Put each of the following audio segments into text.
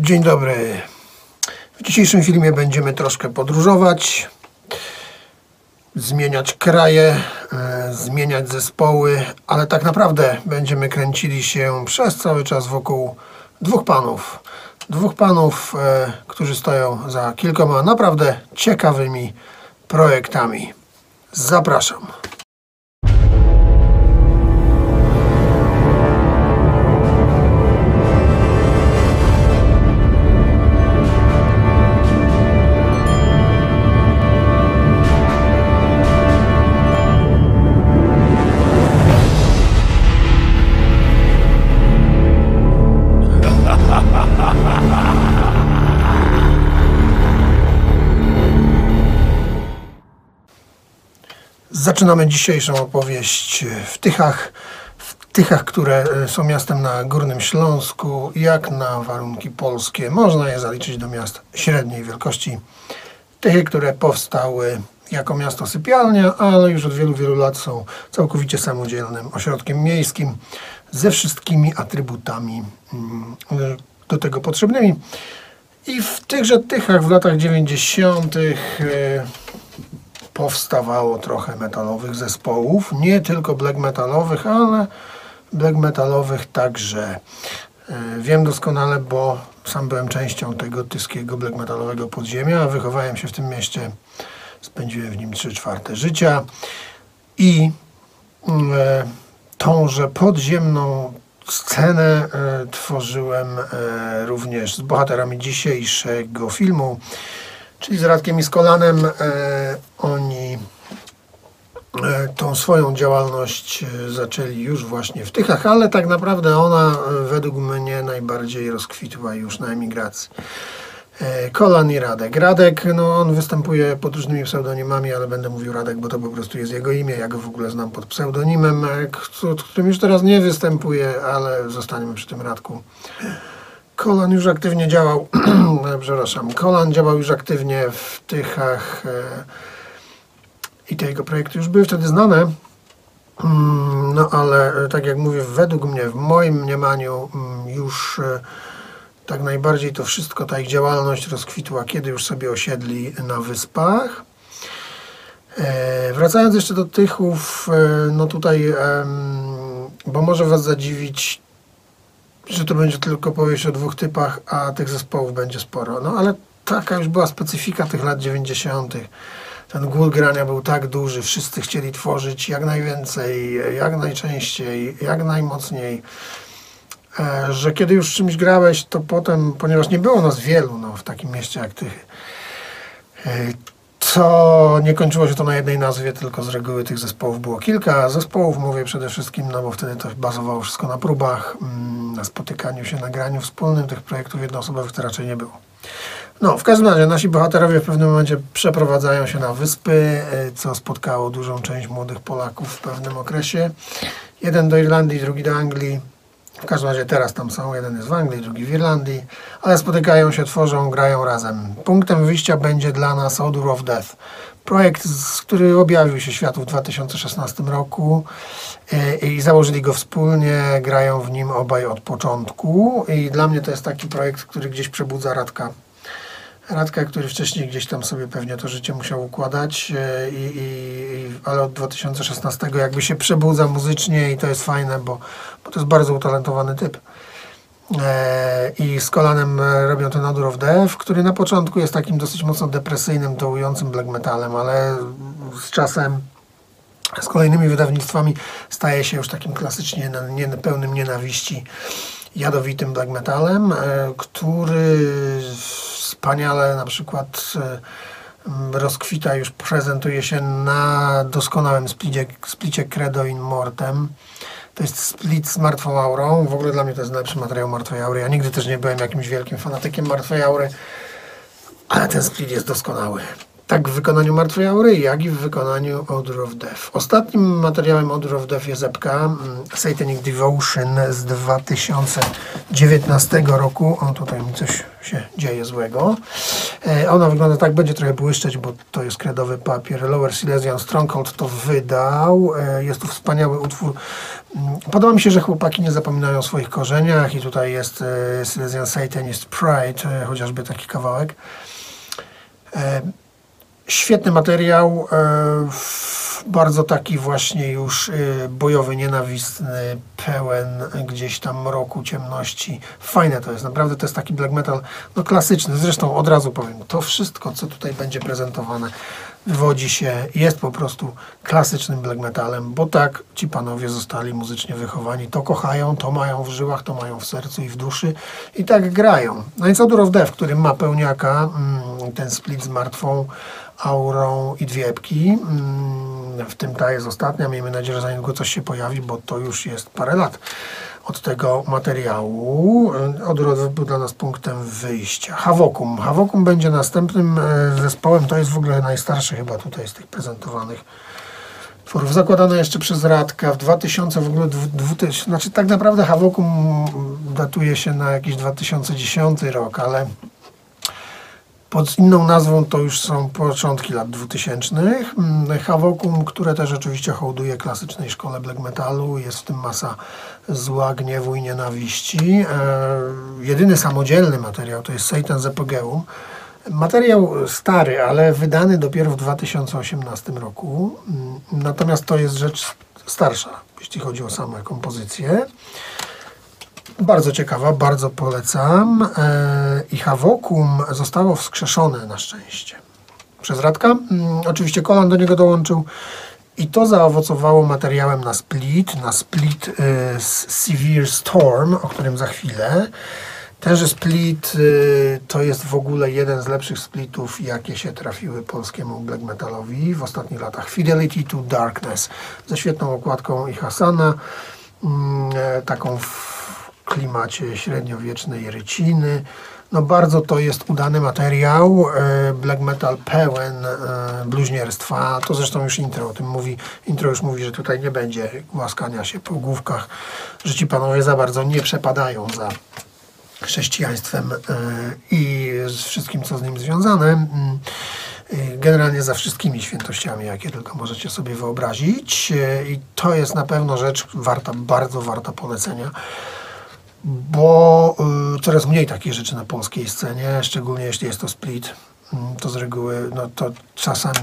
Dzień dobry. W dzisiejszym filmie będziemy troszkę podróżować, zmieniać kraje, e, zmieniać zespoły, ale tak naprawdę będziemy kręcili się przez cały czas wokół dwóch panów. Dwóch panów, e, którzy stoją za kilkoma naprawdę ciekawymi projektami. Zapraszam. Zaczynamy dzisiejszą opowieść w Tychach. W Tychach, które e, są miastem na Górnym Śląsku, jak na warunki polskie. Można je zaliczyć do miast średniej wielkości. Tychy, które powstały jako miasto sypialnia, ale już od wielu, wielu lat są całkowicie samodzielnym ośrodkiem miejskim ze wszystkimi atrybutami mm, do tego potrzebnymi. I w tychże Tychach w latach 90 powstawało trochę metalowych zespołów, nie tylko black metalowych, ale black metalowych także. E, wiem doskonale, bo sam byłem częścią tego tyskiego black metalowego podziemia, wychowałem się w tym mieście, spędziłem w nim 3 czwarte życia i e, tąże podziemną scenę e, tworzyłem również z bohaterami dzisiejszego filmu. Czyli z Radkiem i z Kolanem swoją działalność e, zaczęli już właśnie w Tychach, ale tak naprawdę ona e, według mnie najbardziej rozkwitła już na emigracji. E, Kolan i Radek. Radek, no on występuje pod różnymi pseudonimami, ale będę mówił Radek, bo to po prostu jest jego imię. Ja go w ogóle znam pod pseudonimem, k- którym już teraz nie występuje, ale zostaniemy przy tym Radku. Kolan już aktywnie działał, przepraszam, Kolan działał już aktywnie w Tychach e, i te jego projekty już były wtedy znane. Mm, No ale e, tak jak mówię, według mnie, w moim mniemaniu mm, już e, tak najbardziej to wszystko, ta ich działalność rozkwitła, kiedy już sobie osiedli na wyspach. E, Wracając jeszcze do Tychów, no tutaj, bo może Was zadziwić że to będzie tylko powieść o dwóch typach, a tych zespołów będzie sporo. No ale taka już była specyfika tych lat 90. Ten głód grania był tak duży, wszyscy chcieli tworzyć jak najwięcej, jak najczęściej, jak najmocniej, e, że kiedy już czymś grałeś, to potem, ponieważ nie było nas wielu no, w takim mieście jak Tychy, e, co nie kończyło się to na jednej nazwie, tylko z reguły tych zespołów było kilka. Zespołów mówię przede wszystkim, no bo wtedy to bazowało wszystko na próbach, mm, na spotykaniu się, na graniu wspólnym. Tych projektów jednoosobowych to raczej nie było. No, w każdym razie nasi bohaterowie w pewnym momencie przeprowadzają się na wyspy, e, co spotkało dużą część młodych Polaków w pewnym okresie. Jeden do Irlandii, drugi do Anglii. W każdym razie teraz tam są, jeden jest w Anglii, drugi w Irlandii, ale spotykają się, tworzą, grają razem. Punktem wyjścia będzie dla nas Odor of Death. Projekt, który objawił się światu w 2016 roku e, i założyli go wspólnie, grają w nim obaj od początku i dla mnie to jest taki projekt, który gdzieś przebudza Radka. Radka, który wcześniej gdzieś tam sobie pewnie to życie musiał układać, e, i, i, ale od 2016 jakby się przebudza muzycznie i to jest fajne, bo, bo to jest bardzo utalentowany typ. E, I z Kolanem e, robią ten Odor of Death, który na początku jest takim dosyć mocno depresyjnym, dołującym black metalem, ale z czasem z kolejnymi wydawnictwami staje się już takim klasycznie pełnym nienawiści jadowitym black metalem, e, który wspaniale na przykład e, rozkwita, już prezentuje się na doskonałym splicie, splicie Credo in Mortem. To jest split z Martwą Aurą. W ogóle dla mnie to jest najlepszy materiał Martwej Aury. Ja nigdy też nie byłem jakimś wielkim fanatykiem Martwej Aury, ale ten split jest doskonały. Tak w wykonaniu Martwej Aury, jak i w wykonaniu Odor of Death. Ostatnim materiałem Odor of Death jest epka mm, Satanic Devotion z 2019 roku. O, tutaj mi coś się dzieje złego. E, Ona wygląda tak, będzie trochę błyszczeć, bo to jest kredowy papier. Lower Silesian Stronghold to wydał. E, Jest to wspaniały utwór. Mm, Podoba mi się, że chłopaki nie zapominają o swoich korzeniach i tutaj jest e, Silesian Satanist Pride, e, chociażby taki kawałek. E, Świetny materiał, e, bardzo taki właśnie już e, bojowy, nienawistny, pełen gdzieś tam mroku, ciemności. Fajne to jest, naprawdę to jest taki black metal no klasyczny. Zresztą od razu powiem, to wszystko, co tutaj będzie prezentowane, wywodzi się, jest po prostu klasycznym black metalem, bo tak ci panowie zostali muzycznie wychowani, to kochają, to mają w żyłach, to mają w sercu i w duszy i tak grają. No i co of Death, który ma pełniaka, mm, ten split z martwą aurą i dwie epki. Mm, W tym ta jest ostatnia. Miejmy nadzieję, że niedługo coś się pojawi, bo to już jest parę lat od tego materiału. Odrodzę był dla nas punktem wyjścia. Havokum. Havokum będzie następnym e, zespołem. To jest w ogóle najstarszy chyba tutaj z tych prezentowanych tworów. Zakładane jeszcze przez Radka w 2000 w ogóle, dwu- dwu- znaczy tak naprawdę Havokum datuje się na jakiś 2010 rok, ale pod inną nazwą to już są początki lat 2000. Mm, Havokum, które też oczywiście hołduje klasycznej szkole black metalu. Jest w tym masa zła, gniewu i nienawiści. E, jedyny samodzielny materiał to jest Satan Zepogeum. Materiał stary, ale wydany dopiero w 2018 roku. Mm, Natomiast to jest rzecz starsza, jeśli chodzi o samą kompozycję. Bardzo ciekawa, bardzo polecam. E, I Havokum zostało wskrzeszone na szczęście przez Radka. Mm, Oczywiście Kolan do niego dołączył i to zaowocowało materiałem na split, na split e, z Severe Storm, o którym za chwilę. Tenże split y, to jest w ogóle jeden z lepszych splitów, jakie się trafiły polskiemu black metalowi w ostatnich latach. Fidelity to Darkness ze świetną okładką i Hasana, mm, e, taką w klimacie średniowiecznej ryciny. No bardzo to jest udany materiał, e, black metal pełen e, bluźnierstwa. To zresztą już intro o tym mówi. Intro już mówi, że tutaj nie będzie głaskania się po główkach, że ci panowie za bardzo nie przepadają za chrześcijaństwem e, i z wszystkim, co z nim związane. Mm, Generalnie za wszystkimi świętościami, jakie tylko możecie sobie wyobrazić. I to jest na pewno rzecz warta, bardzo warta polecenia bo y, coraz mniej takich rzeczy na polskiej scenie, szczególnie jeśli jest to split. Mm, To z reguły, no to czasami,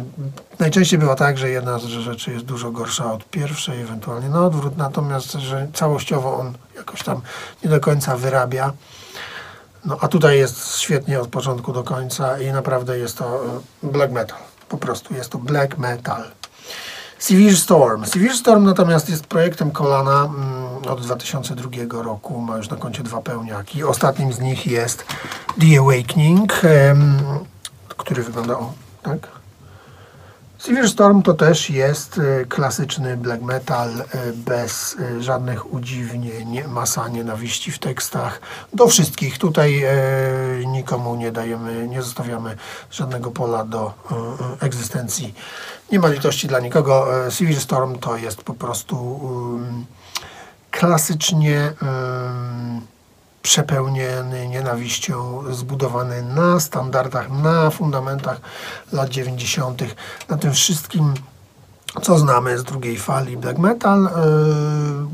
najczęściej bywa tak, że jedna z rzeczy jest dużo gorsza od pierwszej, ewentualnie na odwrót, natomiast, że całościowo on jakoś tam nie do końca wyrabia. No a tutaj jest świetnie od początku do końca i naprawdę jest to y, black metal. Po prostu jest to black metal. Severe Storm. Severe Storm natomiast jest projektem Kolana mm, od 2002 roku. Ma już na koncie dwa pełniaki. Ostatnim z nich jest The Awakening, który wygląda o tak. Severe Storm to też jest e, klasyczny black metal e, bez e, żadnych udziwnień, masa nienawiści w tekstach. Do wszystkich. Tutaj nikomu nie dajemy, nie zostawiamy żadnego pola do egzystencji. Nie ma litości dla nikogo. E, Severe Storm to jest po prostu klasycznie przepełniony nienawiścią, zbudowany na standardach, na fundamentach lat 90., na tym wszystkim, co znamy z drugiej fali black metal, e,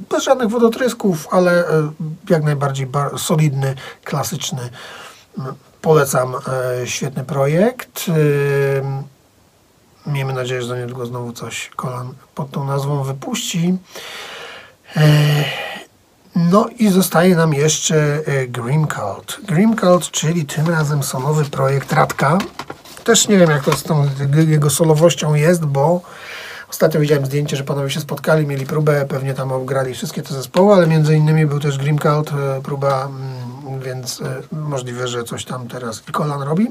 bez żadnych wodotrysków, ale e, jak najbardziej bar- solidny, klasyczny. Polecam, e, świetny projekt. Miejmy nadzieję, że za niedługo znowu coś Kolan pod tą nazwą wypuści. E, No i zostaje nam jeszcze e, Grim Cult. Grim Cult, czyli tym razem solowy projekt Radka. Też nie wiem, jak to z tą jego solowością jest, bo ostatnio widziałem zdjęcie, że panowie się spotkali, mieli próbę, pewnie tam obgrali wszystkie te zespoły, ale między innymi był też Grim Cult, e, próba, mm, więc e, możliwe, że coś tam teraz i Kolan robi.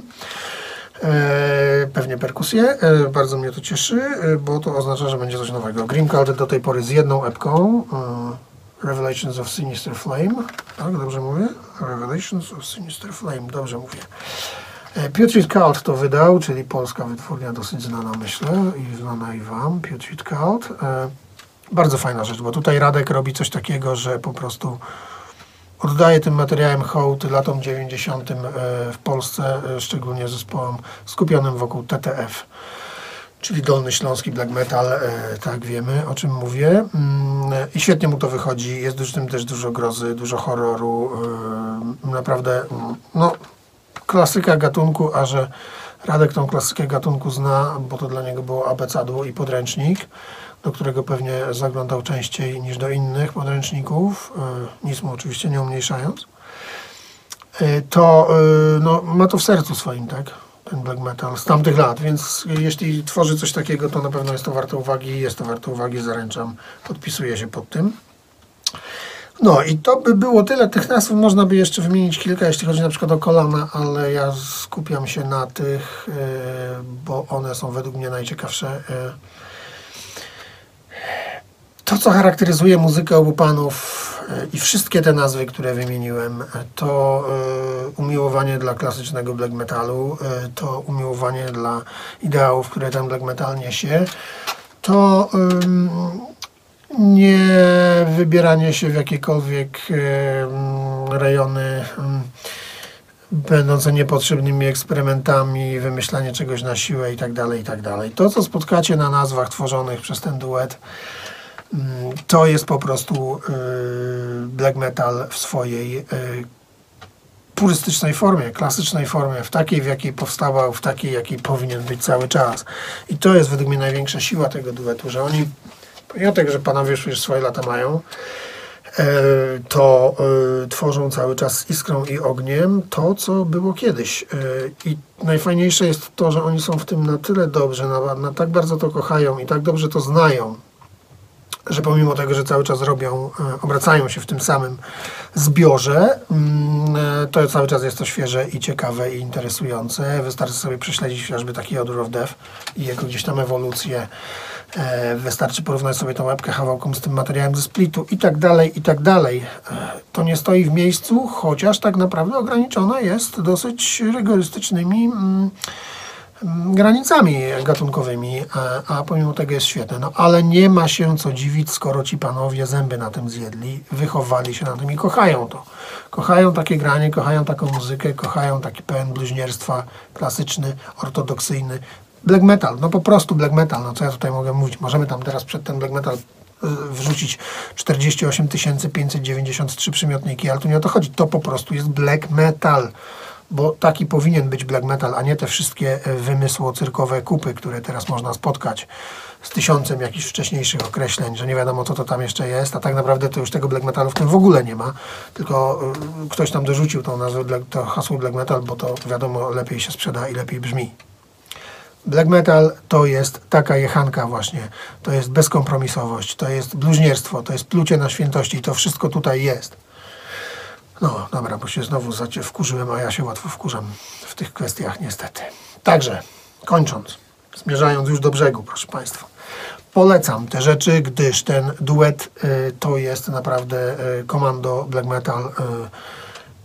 E, pewnie perkusję. E, bardzo mnie to cieszy, e, bo to oznacza, że będzie coś nowego. Grim Cult do tej pory z jedną epką. Revelations of Sinister Flame. Tak, dobrze mówię? Revelations of Sinister Flame, dobrze mówię. E, Putrid Cult to wydał, czyli polska wytwórnia dosyć znana, myślę, i znana i wam. Putrid Cult. E, Bardzo fajna rzecz, bo tutaj Radek robi coś takiego, że po prostu oddaję tym materiałem hołd latom 90. e, w Polsce, szczególnie zespołom skupionym wokół TTF, czyli Dolny Śląski Black Metal, e, tak wiemy o czym mówię. Mm, I świetnie mu to wychodzi, jest w tym też dużo grozy, dużo horroru, e, naprawdę mm, no, klasyka gatunku, a że Radek tą klasykę gatunku zna, bo to dla niego było abecadło i podręcznik, do którego pewnie zaglądał częściej niż do innych podręczników, e, nic mu oczywiście nie umniejszając, to no, ma to w sercu swoim, tak? Ten black metal z tamtych lat, więc jeśli tworzy coś takiego, to na pewno jest to warte uwagi, jest to warte uwagi, zaręczam, podpisuję się pod tym. No i to by było tyle. Tych nazw można by jeszcze wymienić kilka, jeśli chodzi na przykład o kolana, ale ja skupiam się na tych, e, bo one są według mnie najciekawsze. E. To, co charakteryzuje muzykę obu panów i wszystkie te nazwy, które wymieniłem, to umiłowanie dla klasycznego black metalu, to umiłowanie dla ideałów, które ten black metal niesie, to nie wybieranie się w jakiekolwiek rejony będące niepotrzebnymi eksperymentami, wymyślanie czegoś na siłę i tak dalej, i tak. To, co spotkacie na nazwach tworzonych przez ten duet, to jest po prostu y, black metal w swojej y, purystycznej formie, klasycznej formie, w takiej, w jakiej powstawał, w takiej, jakiej powinien być cały czas. I to jest według mnie największa siła tego duetu, że oni Pomimo tego, że panowie już swoje lata mają, e, to e, tworzą cały czas iskrą i ogniem to, co było kiedyś. E, I najfajniejsze jest to, że oni są w tym na tyle dobrze, na, na tak bardzo to kochają i tak dobrze to znają, że pomimo tego, że cały czas robią, obracają się w tym samym zbiorze, mm, to cały czas jest to świeże i ciekawe i interesujące. Wystarczy sobie prześledzić chociażby taki Odor of Death i jego gdzieś tam ewolucję E, wystarczy porównać sobie tą łebkę hawałką z tym materiałem ze splitu i tak dalej, i tak dalej. E, to nie stoi w miejscu, chociaż tak naprawdę ograniczone jest dosyć rygorystycznymi mm, granicami gatunkowymi, a, a pomimo tego jest świetne. No ale nie ma się co dziwić, skoro ci panowie zęby na tym zjedli, wychowali się na tym i kochają to. Kochają takie granie, kochają taką muzykę, kochają taki pełen bluźnierstwa klasyczny, ortodoksyjny, black metal, no po prostu black metal, no co ja tutaj mogę mówić, możemy tam teraz przed ten black metal y, wrzucić 48 593 przymiotniki, ale tu nie o to chodzi, to po prostu jest black metal, bo taki powinien być black metal, a nie te wszystkie y, wymysło-cyrkowe kupy, które teraz można spotkać z tysiącem jakichś wcześniejszych określeń, że nie wiadomo co to tam jeszcze jest, a tak naprawdę to już tego black metalu w tym w ogóle nie ma, tylko y, ktoś tam dorzucił tą nazwę, to hasło black metal, bo to wiadomo lepiej się sprzeda i lepiej brzmi. Black metal to jest taka jechanka właśnie, to jest bezkompromisowość, to jest bluźnierstwo, to jest plucie na świętości i to wszystko tutaj jest. No dobra, bo się znowu wkurzyłem, a ja się łatwo wkurzam w tych kwestiach niestety. Także, kończąc, zmierzając już do brzegu, proszę Państwa. Polecam te rzeczy, gdyż ten duet y, to jest naprawdę y, komando black metal y,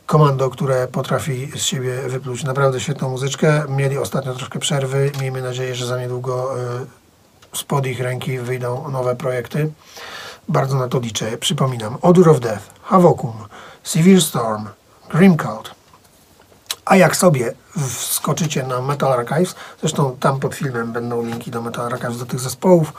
komando, które potrafi z siebie wypluć naprawdę świetną muzyczkę. Mieli ostatnio troszkę przerwy. Miejmy nadzieję, że za niedługo y, spod ich ręki wyjdą nowe projekty. Bardzo na to liczę. Przypominam, Odor of Death, Havokum, Severe Storm, Grim Cult. A jak sobie wskoczycie na Metal Archives, zresztą tam pod filmem będą linki do Metal Archives, do tych zespołów,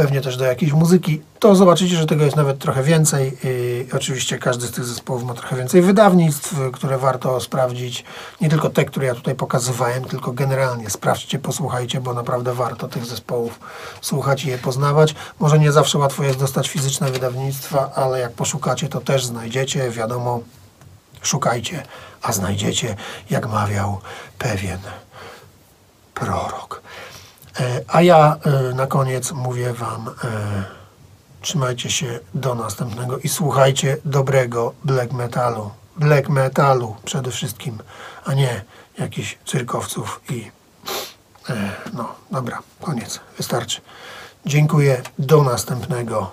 pewnie też do jakiejś muzyki, to zobaczycie, że tego jest nawet trochę więcej. I oczywiście każdy z tych zespołów ma trochę więcej wydawnictw, które warto sprawdzić. Nie tylko te, które ja tutaj pokazywałem, tylko generalnie sprawdźcie, posłuchajcie, bo naprawdę warto tych zespołów słuchać i je poznawać. Może nie zawsze łatwo jest dostać fizyczne wydawnictwa, ale jak poszukacie, to też znajdziecie. Wiadomo, szukajcie, a znajdziecie, jak mawiał pewien prorok. E, a ja e, na koniec mówię Wam, e, trzymajcie się do następnego i słuchajcie dobrego black metalu. Black metalu przede wszystkim, a nie jakichś cyrkowców i no dobra, koniec, wystarczy. Dziękuję, do następnego.